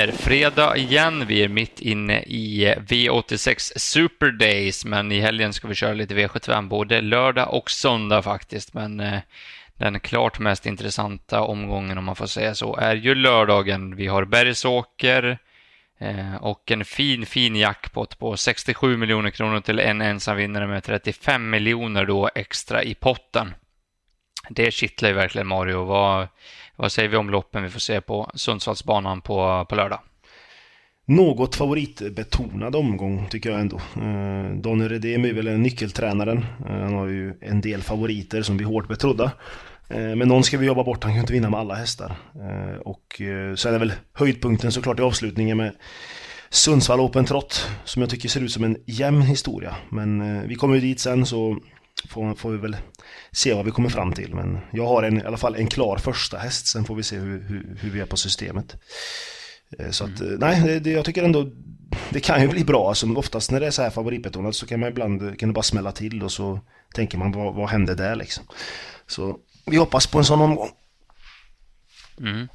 är fredag igen. Vi är mitt inne i V86 Super Days, men i helgen ska vi köra lite V75 både lördag och söndag faktiskt. Men eh, den klart mest intressanta omgången, om man får säga så, är ju lördagen. Vi har Bergsåker eh, och en fin, fin jackpot på 67 miljoner kronor till en ensam vinnare med 35 miljoner då extra i potten. Det kittlar ju verkligen Mario. Vad, vad säger vi om loppen vi får se på Sundsvallsbanan på, på lördag? Något favoritbetonad omgång tycker jag ändå. Eh, Daniel Redem är väl nyckeltränaren. Eh, han har ju en del favoriter som blir hårt betrodda. Eh, men någon ska vi jobba bort, han kan ju inte vinna med alla hästar. Eh, och eh, sen är väl höjdpunkten såklart i avslutningen med Sundsvall Open Trot, som jag tycker ser ut som en jämn historia. Men eh, vi kommer ju dit sen så får, får vi väl se vad vi kommer fram till. Men jag har en, i alla fall en klar första häst. Sen får vi se hur, hur, hur vi är på systemet. Eh, så att, mm. nej, det, jag tycker ändå det kan ju bli bra. Alltså, oftast när det är så här favoritbetonat så kan man ibland kan det bara smälla till och så tänker man vad, vad hände där liksom. Så vi hoppas på en sån omgång. Mm.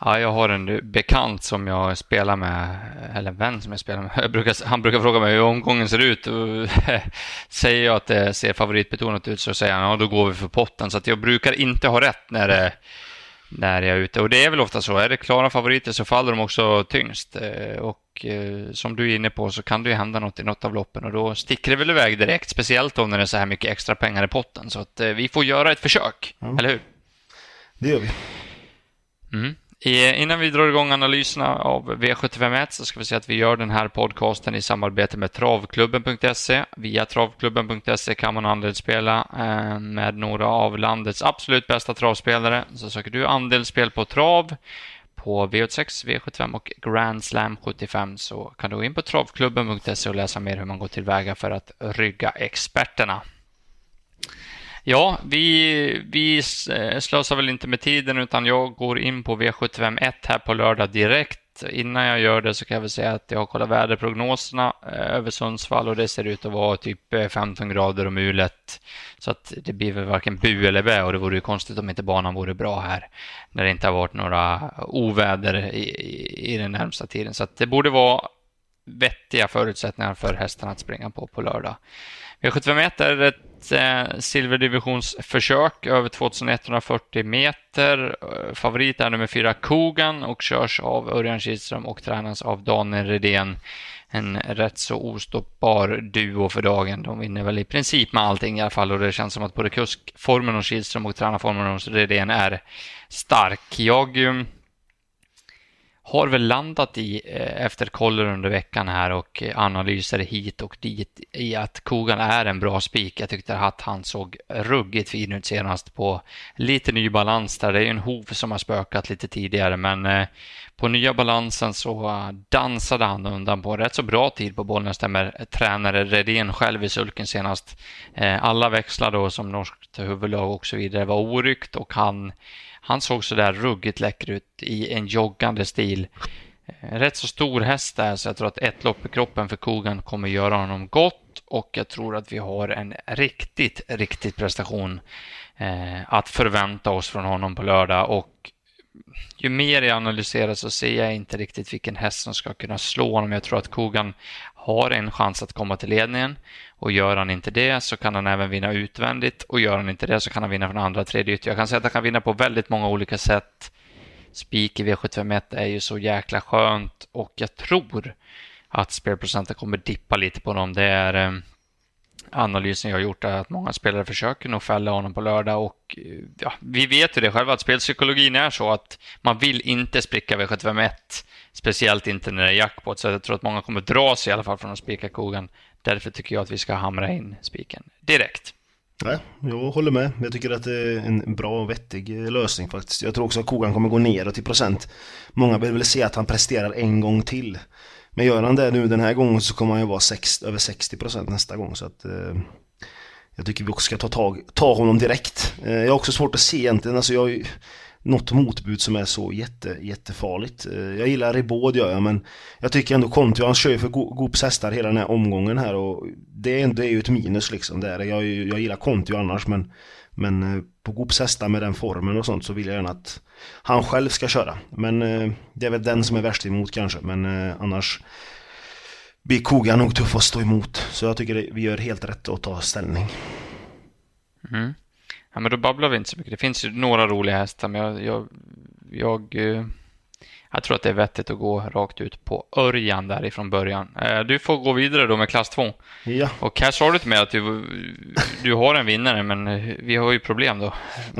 Ja, jag har en bekant som jag spelar med, eller en vän som jag spelar med. Jag brukar, han brukar fråga mig hur omgången ser ut. Och säger jag att det ser favoritbetonat ut så säger han ja, då går vi för potten. Så jag brukar inte ha rätt när, det, när jag är ute. Och det är väl ofta så. Är det klara favoriter så faller de också tyngst. Eh, och eh, som du är inne på så kan det ju hända något i något av loppen och då sticker det väl iväg direkt. Speciellt när det är så här mycket extra pengar i potten. Så att eh, vi får göra ett försök, mm. eller hur? Det gör vi. Mm. Innan vi drar igång analyserna av V751 så ska vi säga att vi gör den här podcasten i samarbete med Travklubben.se. Via Travklubben.se kan man andelsspela eh, med några av landets absolut bästa travspelare. Så söker du andelsspel på trav på V86, V75 och Grand Slam 75 så kan du gå in på travklubben.se och läsa mer hur man går tillväga för att rygga experterna. Ja, vi, vi eh, slösar väl inte med tiden utan jag går in på V751 här på lördag direkt. Innan jag gör det så kan jag väl säga att jag har kollat väderprognoserna eh, över Sundsvall och det ser ut att vara typ eh, 15 grader och mulet. Så att det blir väl varken bu eller bä och det vore ju konstigt om inte banan vore bra här när det inte har varit några oväder i, i, i den närmsta tiden. Så att det borde vara vettiga förutsättningar för hästarna att springa på på lördag. V75 är ett eh, silverdivisionsförsök över 2140 meter. Eh, favorit är nummer fyra Kogan och körs av Örjan Kihlström och tränas av Daniel Redén. En rätt så ostoppbar duo för dagen. De vinner väl i princip med allting i alla fall och det känns som att både kuskformen hos Kihlström och tränarformen hos Redén är stark. Jag eh, har väl landat i eh, efter koller under veckan här och eh, analyser hit och dit i att Kogan är en bra spik. Jag tyckte att han såg ruggigt fin ut senast på lite ny balans där. Det är ju en hov som har spökat lite tidigare, men eh, på nya balansen så dansade han undan på rätt så bra tid på bollen. Stämmer tränare Redén själv i sulken senast. Alla växlar då som norskt huvudlag och så vidare var oryckt och han han såg sådär ruggigt läcker ut i en joggande stil. Eh, rätt så stor häst där, så jag tror att ett lopp i kroppen för Kogan kommer göra honom gott och jag tror att vi har en riktigt, riktigt prestation eh, att förvänta oss från honom på lördag och ju mer jag analyserar så ser jag inte riktigt vilken häst som ska kunna slå honom. Jag tror att Kogan har en chans att komma till ledningen och gör han inte det så kan han även vinna utvändigt och gör han inte det så kan han vinna från andra tredje ytter. Jag kan säga att han kan vinna på väldigt många olika sätt. Spik i V751 är ju så jäkla skönt och jag tror att spelprocenten kommer dippa lite på dem. Det är eh, analysen jag har gjort är att många spelare försöker nog fälla honom på lördag och eh, ja, vi vet ju det själva att spelpsykologin är så att man vill inte spricka V751 speciellt inte när det är jackpot så jag tror att många kommer dra sig i alla fall från att spika kogan Därför tycker jag att vi ska hamra in spiken direkt. Nej, jag håller med. Jag tycker att det är en bra och vettig eh, lösning faktiskt. Jag tror också att Kogan kommer gå neråt i procent. Många vill väl se att han presterar en gång till. Men gör han det nu den här gången så kommer han ju vara sex, över 60 procent nästa gång. Så att, eh, jag tycker vi också ska ta, tag, ta honom direkt. Eh, jag har också svårt att se egentligen. Alltså jag, något motbud som är så jätte, jättefarligt. Eh, jag gillar Ribod gör jag, men jag tycker ändå Conti, han kör ju för Goops hästar hela den här omgången här och det är, det är ju ett minus liksom. Där. Jag, jag gillar Conti annars, men, men eh, på Goops hästar med den formen och sånt så vill jag gärna att han själv ska köra. Men eh, det är väl den som är värst emot kanske, men annars blir Koga nog tuff att stå emot. Så jag tycker vi gör helt rätt att ta ställning. Mm. Ja, men då babblar vi inte så mycket. Det finns ju några roliga hästar, men jag, jag, jag, eh, jag tror att det är vettigt att gå rakt ut på Örjan därifrån början. Eh, du får gå vidare då med klass 2. Ja. Och här sa du till mig att du, du har en vinnare, men eh, vi har ju problem då. Med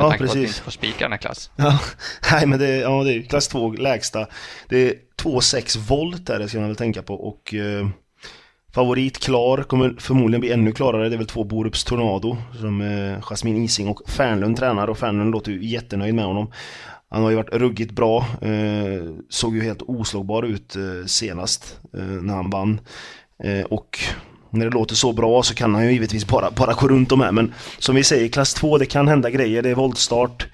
ja, tanke precis. på att vi inte får spika den här klass. Ja, nej men det, ja, det är klass 2 lägsta. Det är 2,6 volt där, det ska man väl tänka på. Och eh, Favorit klar, kommer förmodligen bli ännu klarare. Det är väl två Borups Tornado som eh, Jasmin Ising och Fernlund tränar och Fernlund låter ju jättenöjd med honom. Han har ju varit ruggigt bra, eh, såg ju helt oslagbar ut eh, senast eh, när han vann. Eh, och när det låter så bra så kan han ju givetvis bara, bara gå runt de här men som vi säger, klass 2 det kan hända grejer, det är voltstart.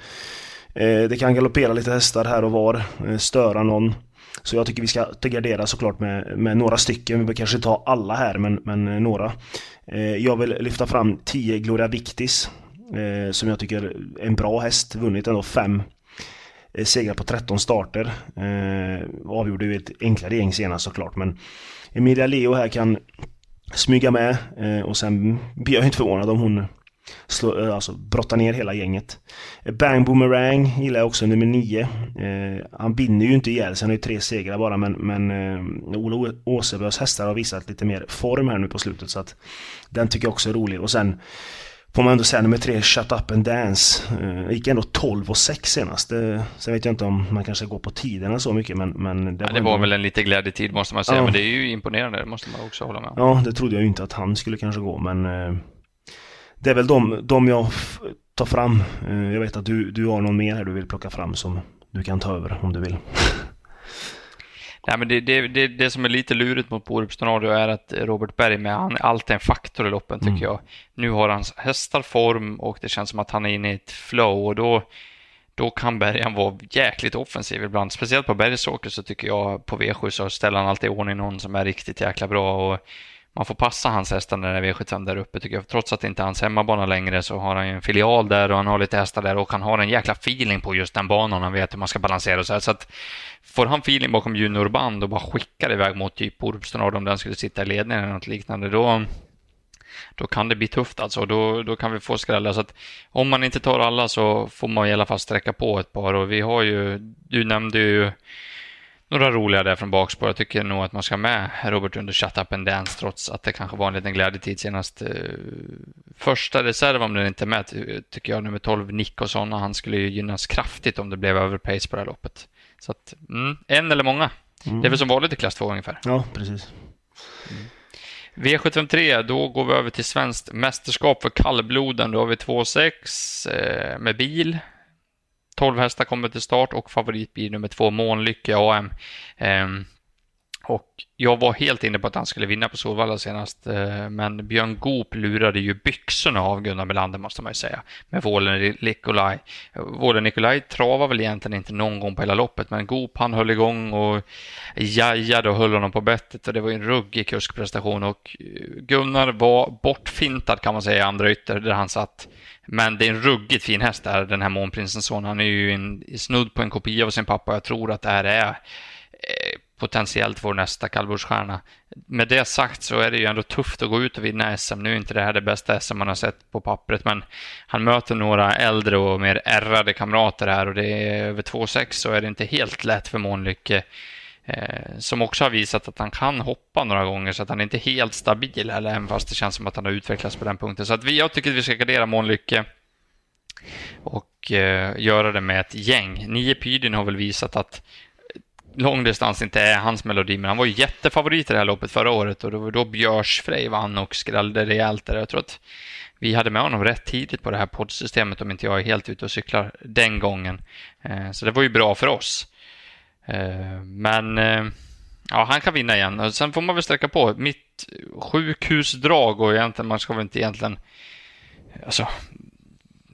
Eh, det kan galoppera lite hästar här och var, eh, störa någon. Så jag tycker vi ska gardera såklart med, med några stycken. Vi behöver kanske ta alla här, men, men eh, några. Eh, jag vill lyfta fram 10 Gloria Victis. Eh, som jag tycker är en bra häst. Vunnit ändå fem eh, segrar på 13 starter. Eh, avgjorde ju ett enklare gäng senast såklart, men Emilia Leo här kan smyga med och sen blir jag inte förvånad om hon slå, eh, alltså brotta ner hela gänget. Bang Boomerang gillar jag också, nummer 9. Eh, han vinner ju inte ihjäl sig, han har ju tre segrar bara men, men eh, Ola Åsebös hästar har visat lite mer form här nu på slutet så att den tycker jag också är rolig. Och sen får man ändå säga nummer 3, Shut Up and Dance. Eh, gick ändå 12 och 6 senast. Det, sen vet jag inte om man kanske går på tiderna så mycket men... men det, ja, var, det var väl en lite glädjetid måste man säga, ja. men det är ju imponerande, det måste man också hålla med om. Ja, det trodde jag ju inte att han skulle kanske gå men eh, det är väl de, de jag tar fram. Eh, jag vet att du, du har någon mer här du vill plocka fram som du kan ta över om du vill. Nej, men det, det, det, det som är lite lurigt mot Borups Tornado är att Robert Berg med, han är alltid en faktor i loppen tycker mm. jag. Nu har hans hästar form och det känns som att han är inne i ett flow och då, då kan Bergan vara jäkligt offensiv ibland. Speciellt på Bergsåker så tycker jag på V7 så ställer han alltid i ordning någon som är riktigt jäkla bra och man får passa hans hästar när det är V75 där uppe tycker jag. Trots att det inte är hans hemmabana längre så har han ju en filial där och han har lite hästar där och han har en jäkla feeling på just den banan. Han vet hur man ska balansera och så här. Så att får han feeling bakom juniorband och bara skickar iväg mot typ Orpstonard om den skulle sitta i ledningen eller något liknande, då, då kan det bli tufft alltså. Då, då kan vi få skrällar. Så att om man inte tar alla så får man i alla fall sträcka på ett par och vi har ju, du nämnde ju några roliga där från bakspår. Jag tycker nog att man ska med Robert under Shut Up and Dance trots att det kanske var en liten glädjetid senast. Eh, första reserv om den inte är med tycker jag nummer 12 Nick och. Han skulle ju gynnas kraftigt om det blev överpace på det här loppet. Så att, mm, en eller många. Mm. Det är väl som vanligt i klass 2 ungefär. Ja, precis. Mm. V753, då går vi över till svenskt mästerskap för kallbloden. Då har vi 2,6 eh, med bil. 12 hästar kommer till start och favorit blir nummer två Månlycke AM. Um, ehm, och jag var helt inne på att han skulle vinna på Solvalla senast, eh, men Björn Goop lurade ju byxorna av Gunnar Melander måste man ju säga, med Vålen Nikolaj. Vålen Nikolaj travar väl egentligen inte någon gång på hela loppet, men Goop han höll igång och jajade och höll honom på bettet och det var ju en ruggig kuskprestation och eh, Gunnar var bortfintad kan man säga i andra ytter där han satt men det är en ruggigt fin häst där, den här Månprinsens son. Han är ju en, snudd på en kopia av sin pappa. Jag tror att det här är eh, potentiellt vår nästa kallblodsstjärna. Med det sagt så är det ju ändå tufft att gå ut och vinna SM. Nu är inte det här det bästa SM man har sett på pappret, men han möter några äldre och mer ärrade kamrater här och det är över 2,6 så är det inte helt lätt för Månlycke Eh, som också har visat att han kan hoppa några gånger så att han är inte är helt stabil eller även fast det känns som att han har utvecklats på den punkten. Så att vi, jag tycker att vi ska gardera Månlycke och eh, göra det med ett gäng. Nio Pydin har väl visat att långdistans inte är hans melodi, men han var ju jättefavorit i det här loppet förra året och det var då Björs Frej vann och skrällde rejält där. Jag tror att vi hade med honom rätt tidigt på det här poddsystemet om inte jag är helt ute och cyklar den gången. Eh, så det var ju bra för oss. Eh, men eh, ja, han kan vinna igen. Och sen får man väl sträcka på. Mitt sjukhusdrag och egentligen, man ska väl inte egentligen... Alltså,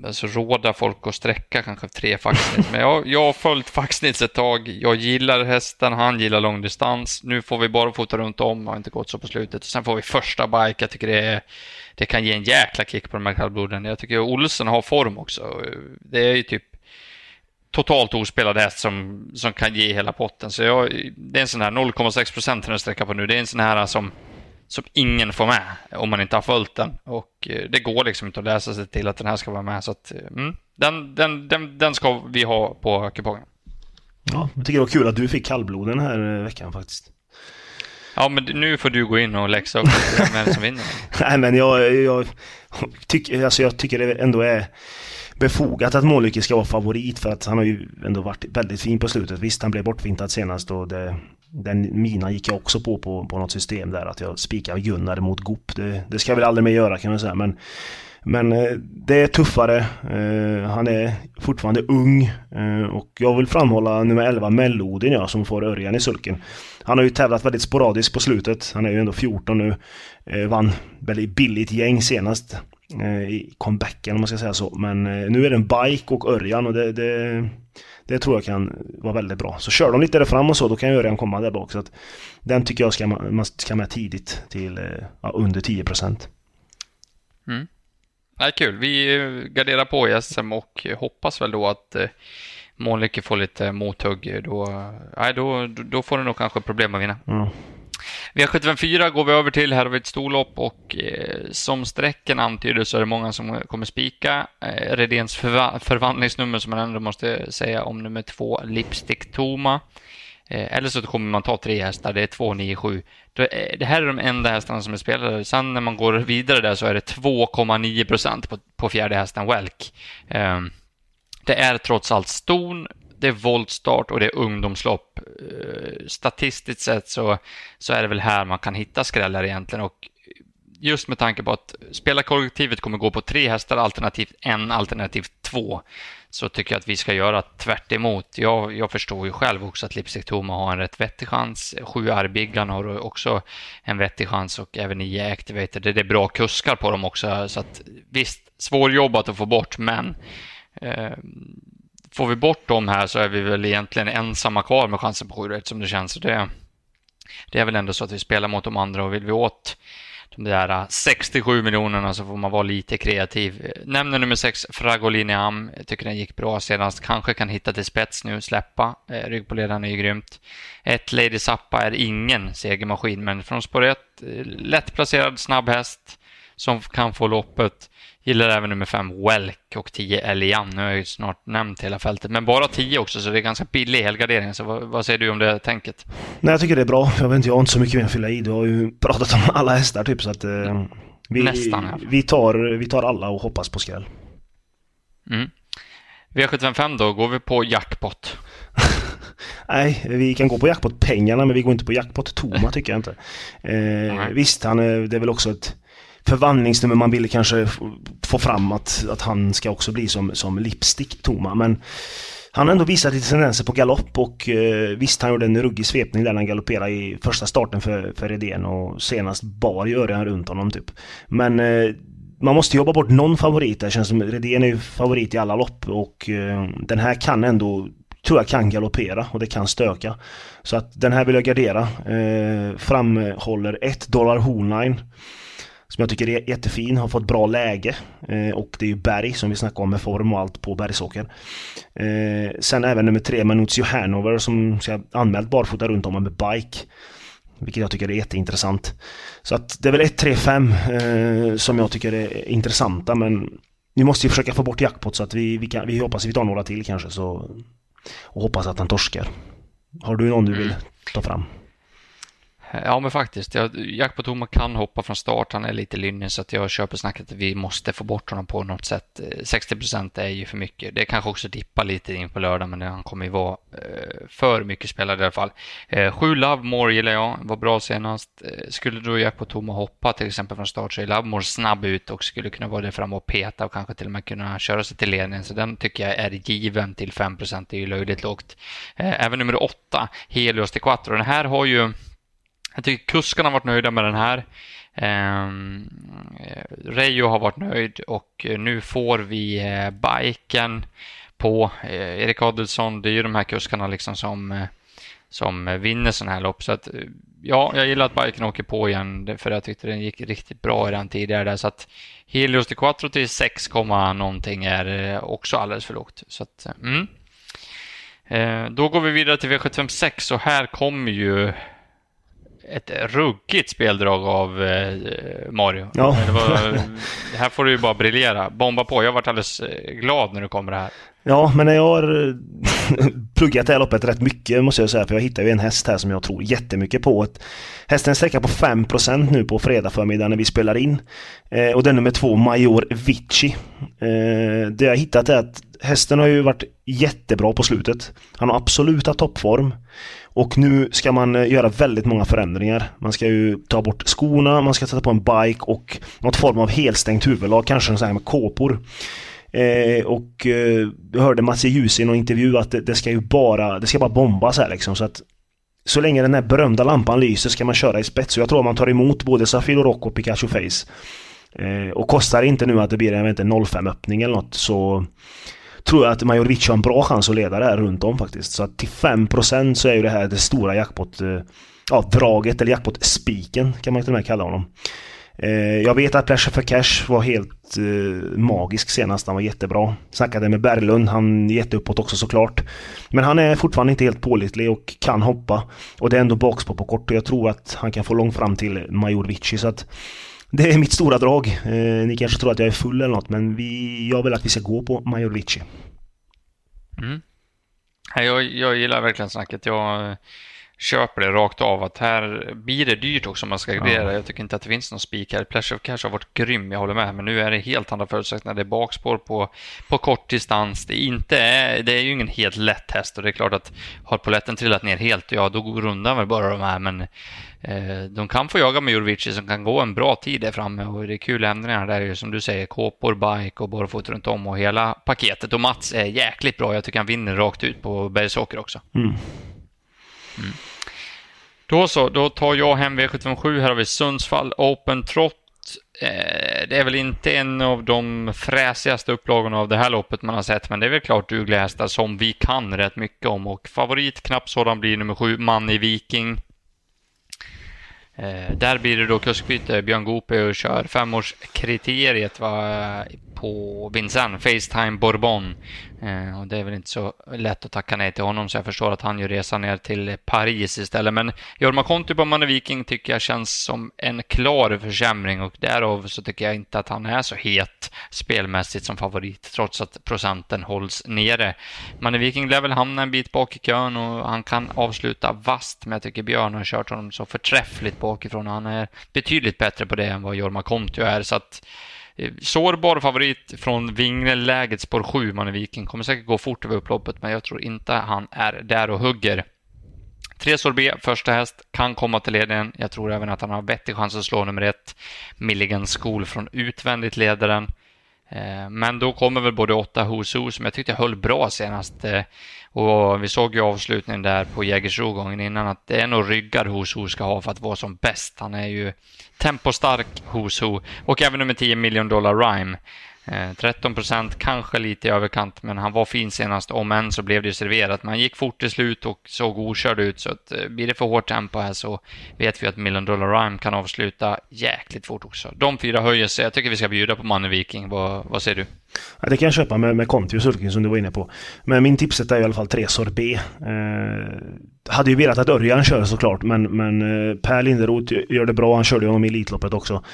alltså råda folk att sträcka kanske tre facksnitt. Men jag, jag har följt facksnitt ett tag. Jag gillar hästen, han gillar långdistans. Nu får vi bara fota runt om, har inte gått så på slutet. Sen får vi första bike. Jag tycker det, är, det kan ge en jäkla kick på de här kallbloden. Jag tycker Olsen har form också. Det är ju typ totalt ospelad häst som, som kan ge hela potten. Så jag, det är en sån här 0,6 procent den sträcka på nu. Det är en sån här som som ingen får med om man inte har följt den. Och eh, det går liksom inte att läsa sig till att den här ska vara med. Så att, eh, mm, den, den, den, den ska vi ha på kupongen. Ja, jag tycker det var kul att du fick kallblod den här eh, veckan faktiskt. Ja, men nu får du gå in och läxa upp vem som vinner. Nej, men jag, jag, tycker, alltså jag tycker det ändå är befogat att Målycke ska vara favorit för att han har ju ändå varit väldigt fin på slutet. Visst, han blev bortvintad senast och det, den mina gick jag också på, på på något system där att jag spikar Gunnar mot Goop. Det, det ska jag väl aldrig mer göra kan man säga men men eh, det är tuffare. Eh, han är fortfarande ung. Eh, och jag vill framhålla nummer 11 Melodin ja, som får Örjan i sulken. Han har ju tävlat väldigt sporadiskt på slutet. Han är ju ändå 14 nu. Vann väldigt billigt gäng senast. I comebacken om man ska säga så. Men nu är det en bike och Örjan och det, det det tror jag kan vara väldigt bra. Så kör de lite där fram och så, då kan Örjan komma där bak. Så att den tycker jag ska man ska med tidigt till ja, under 10 procent. Mm. Ja, kul. Vi eh, garderar på i SM och hoppas väl då att eh, Månlycke får lite mothugg. Då, nej, då, då får du nog kanske problem att vinna. Mm. V754 går vi över till. Här har vi ett storlopp och eh, som sträcken antyder så är det många som kommer spika. Eh, Redéns förva förvandlingsnummer som man ändå måste säga om nummer två, Lipstick Toma. Eh, eller så kommer man ta tre hästar, det är 2, 9, 7. Det här är de enda hästarna som är spelade. Sen när man går vidare där så är det 2,9 procent på, på fjärde hästen Welk. Eh, det är trots allt ston, det är voltstart och det är ungdomslopp. Eh, statistiskt sett så, så är det väl här man kan hitta skrällar egentligen och just med tanke på att spelarkollektivet kommer gå på tre hästar alternativt en alternativt två så tycker jag att vi ska göra tvärt emot. Jag, jag förstår ju själv också att Lipstick Toma har en rätt vettig chans. Sju Arbiggan har också en vettig chans och även nio Activator. Det är bra kuskar på dem också så att visst, svårjobbat att få bort men eh, får vi bort dem här så är vi väl egentligen ensamma kvar med chansen på 7 som det känns. Det, det är väl ändå så att vi spelar mot de andra och vill vi åt de där äh, 67 miljonerna så får man vara lite kreativ. Nämner nummer 6 Fragoliniam. Jag tycker den gick bra senast. Kanske kan hitta till spets nu, släppa. Eh, ledaren är ju grymt. Ett Lady Zappa är ingen segermaskin, men från spår 1, eh, lättplacerad snabb häst som kan få loppet. Gillar även nummer 5 Welk och 10 Elian. Nu har jag ju snart nämnt hela fältet, men bara 10 också så det är ganska billig helgardering. Så vad, vad, säger du om det tänket? Nej, jag tycker det är bra. Jag vet inte, jag har inte så mycket mer att fylla i. Du har ju pratat om alla hästar typ så att eh, vi, Nästan. Ja. Vi, tar, vi tar alla och hoppas på skräll. Mm. V755 då, går vi på jackpot? Nej, vi kan gå på jackpot-pengarna men vi går inte på jackpot-Toma tycker jag inte. Eh, visst, han är, det är väl också ett förvandlingsnummer man ville kanske få fram att, att han ska också bli som, som lipstick Toma. Men han har ändå visat lite tendenser på galopp och eh, visst han gjorde en ruggig svepning där han galopperade i första starten för, för Redén och senast bar ju Örjan runt honom typ. Men eh, man måste jobba bort någon favorit. där känns som Redén är ju favorit i alla lopp och eh, den här kan ändå tror jag kan galoppera och det kan stöka. Så att den här vill jag gardera. Eh, framhåller 1 dollar Hornline som jag tycker är jättefin, har fått bra läge. Eh, och det är ju Berg som vi snackade om med form och allt på Bergsåker. Eh, sen även nummer tre, Manuzio Hanover som ska anmält barfota runt om med bike. Vilket jag tycker är jätteintressant. Så att det är väl 1, 3, 5 eh, som jag tycker är intressanta men vi måste ju försöka få bort jackpot så att vi, vi, kan, vi hoppas att vi tar några till kanske så och hoppas att han torskar. Har du någon du vill ta fram? Ja, men faktiskt. Jag, på Toma kan hoppa från start. Han är lite lynnig så att jag köper snacket att vi måste få bort honom på något sätt. Eh, 60 procent är ju för mycket. Det kanske också dippar lite in på lördag, men han kommer ju vara eh, för mycket spelare i alla fall. Eh, sju Lovemore gillar jag. Var bra senast. Skulle då Jack Toma hoppa till exempel från start så är Lovemore snabb ut och skulle kunna vara där fram och peta och kanske till och med kunna köra sig till ledningen. Så den tycker jag är given till 5 procent. Det är ju löjligt lågt. Även nummer åtta, Helios till Quattro. Den här har ju jag tycker kuskarna har varit nöjda med den här. Ehm, eh, um, Reijo har varit nöjd och eh, nu får vi eh, biken på eh, Erik Adelsson. Det är ju de här kuskarna liksom som, eh, som vinner sådana här lopp. Så att, ja, jag gillar att biken åker på igen för jag tyckte den gick riktigt bra redan tidigare där. Så att Helios de Quattro till 6, någonting är också alldeles för lågt. Så att, mm. Då går vi vidare till V756 och här kommer ju ett ruggigt speldrag av eh, Mario. Ja. Var, här får du ju bara briljera. Bomba på. Jag har varit alldeles eh, glad när du kommer det här. Ja, men jag har pluggat det här loppet rätt mycket måste jag säga. För jag hittade ju en häst här som jag tror jättemycket på. Hästen sträcker på 5% nu på fredag förmiddag när vi spelar in. Eh, och den nummer två, Major Vici. Eh, det jag hittat är att hästen har ju varit jättebra på slutet. Han har absoluta toppform. Och nu ska man eh, göra väldigt många förändringar. Man ska ju ta bort skorna, man ska sätta på en bike och något form av helstängt huvudlag, kanske en sån här med kåpor. Eh, och eh, jag hörde Mats Ljus i någon intervju att det, det, ska ju bara, det ska bara bombas här liksom så att så länge den här berömda lampan lyser ska man köra i spets. Så jag tror att man tar emot både Safiro Rock och Pikachu Face. Eh, och kostar inte nu att det blir en 05 öppning eller något så tror jag att Majorovic har en bra chans att leda det här runt om faktiskt. Så att till 5% så är ju det här det stora jackpot... Eh, ja, draget eller jackpot-spiken kan man till och med kalla honom. Eh, jag vet att Pleasure for Cash var helt eh, magisk senast. Han var jättebra. Snackade med Berglund. Han är jätteuppåt också såklart. Men han är fortfarande inte helt pålitlig och kan hoppa. Och det är ändå bakspår på kort och jag tror att han kan få långt fram till Major Så att det är mitt stora drag. Eh, ni kanske tror att jag är full eller något men vi, jag vill att vi ska gå på Major Mm. Jag, jag gillar verkligen snacket. Jag köper det rakt av att här blir det dyrt också om man ska gardera. Ja. Jag tycker inte att det finns någon spik här. Pleasure of Cash har varit grym, jag håller med. Men nu är det helt andra förutsättningar. Det är bakspår på, på kort distans. Det är, inte, det är ju ingen helt lätt häst och det är klart att har poletten trillat ner helt, ja då går rundan väl bara de här. Men eh, de kan få jaga med Jurvici som kan gå en bra tid där framme och det är kul ändringar där ju som du säger, kåpor, bike och barfota runt om och hela paketet. Och Mats är jäkligt bra. Jag tycker han vinner rakt ut på Bergsåker också. Mm. Mm. Då så, då tar jag hem V757. Här har vi Sundsvall Open Trot. Eh, det är väl inte en av de fräsigaste upplagorna av det här loppet man har sett, men det är väl klart dugliga hästar som vi kan rätt mycket om. Och favorit, knappt sådan, blir nummer sju, Man i Viking. Eh, där blir det då kuskbyte. Björn Gope och kör femårskriteriet va, på Vincennes, Facetime Bourbon. Eh, och det är väl inte så lätt att tacka nej till honom, så jag förstår att han gör resan ner till Paris istället. Men Jorma Konti på Manne Viking tycker jag känns som en klar försämring och därav så tycker jag inte att han är så het spelmässigt som favorit, trots att procenten hålls nere. Manne Viking lär väl hamna en bit bak i kön och han kan avsluta vast, men jag tycker Björn har kört honom så förträffligt bakifrån. Han är betydligt bättre på det än vad Jorma Kontio är, så att Eh, sårbar favorit från Vingläget spår 7, man Kommer säkert gå fort över upploppet, men jag tror inte han är där och hugger. Tre Sorbet, första häst, kan komma till ledningen. Jag tror även att han har vettig chans att slå nummer ett. Milligan School från utvändigt ledaren. Eh, men då kommer väl både 8 Husu som jag tyckte höll bra senast. Eh, och vi såg ju avslutningen där på Jägersro gången innan att det är nog ryggar Husu ska ha för att vara som bäst. Han är ju tempostark Husu och även nummer 10 Million Dollar Rhyme. Eh, 13 procent, kanske lite i överkant, men han var fin senast. Om än så blev det serverat. Man gick fort till slut och såg okörd ut, så att, eh, blir det för hårt tempo här så vet vi att Million Dollar Rhyme kan avsluta jäkligt fort också. De fyra höjer sig. Jag tycker vi ska bjuda på Manne Viking. Vad, vad säger du? Ja, det kan jag köpa med, med Conti och Sulkin som du var inne på. Men min tipset är i alla fall tre Sorbet. Eh, hade ju velat att Örjan kör såklart, men, men eh, Per Linderoth gör det bra. Han körde ju honom i Elitloppet också.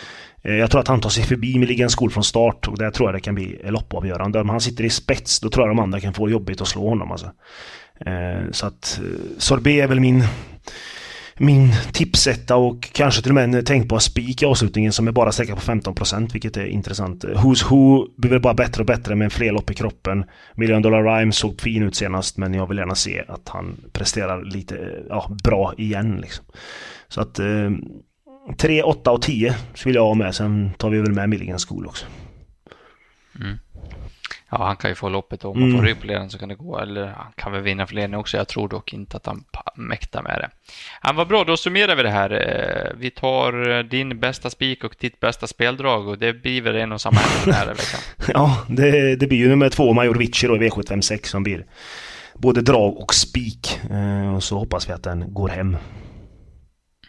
Eh, jag tror att han tar sig förbi med Milligan Skol från start och där tror jag det kan bli loppavgörande. Om han sitter i spets då tror jag de andra kan få jobbigt att slå honom alltså. Eh, så att eh, Sorbet är väl min min tipsetta och kanske till och med en tänkbar spik i avslutningen som är bara säkra på 15% vilket är intressant. Who's Who blir väl bara bättre och bättre med fler lopp i kroppen. Million Dollar Rhyme såg fin ut senast men jag vill gärna se att han presterar lite ja, bra igen. Liksom. Så att eh, 3, 8 och 10 så vill jag ha med. Sen tar vi väl med Milligan School också. Mm. Ja, han kan ju få loppet om man mm. får rygg på ledaren så kan det gå. Eller han kan väl vinna för ledningen också. Jag tror dock inte att han mäktar med det. Han var bra, då summerar vi det här. Eh, vi tar din bästa spik och ditt bästa speldrag och det blir väl en och samma den här veckan. ja, det, det blir ju nummer två Major Vici då i V756 som blir både drag och spik. Eh, och så hoppas vi att den går hem.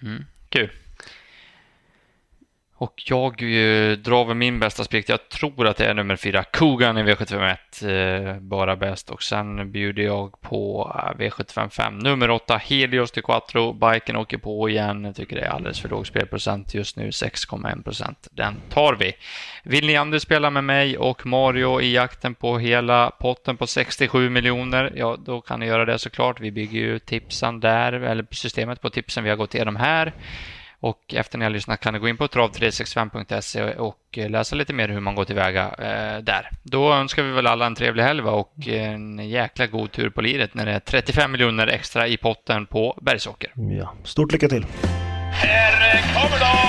Mm, kul. Och jag drar väl min bästa spik. Jag tror att det är nummer fyra, Kogan i V751, eh, bara bäst. Och sen bjuder jag på eh, V755, nummer åtta, Helios till Quattro. Biken åker på igen. Jag tycker det är alldeles för låg spelprocent just nu, 6,1 procent. Den tar vi. Vill ni andra spela med mig och Mario i jakten på hela potten på 67 miljoner? Ja, då kan ni göra det såklart. Vi bygger ju tipsen där, eller systemet på tipsen vi har gått igenom här. Och efter ni har lyssnat kan ni gå in på trav365.se och eh, läsa lite mer hur man går tillväga eh, där. Då önskar vi väl alla en trevlig helg och en jäkla god tur på liret när det är 35 miljoner extra i potten på Bergsåker. Ja, stort lycka till! Här kommer de!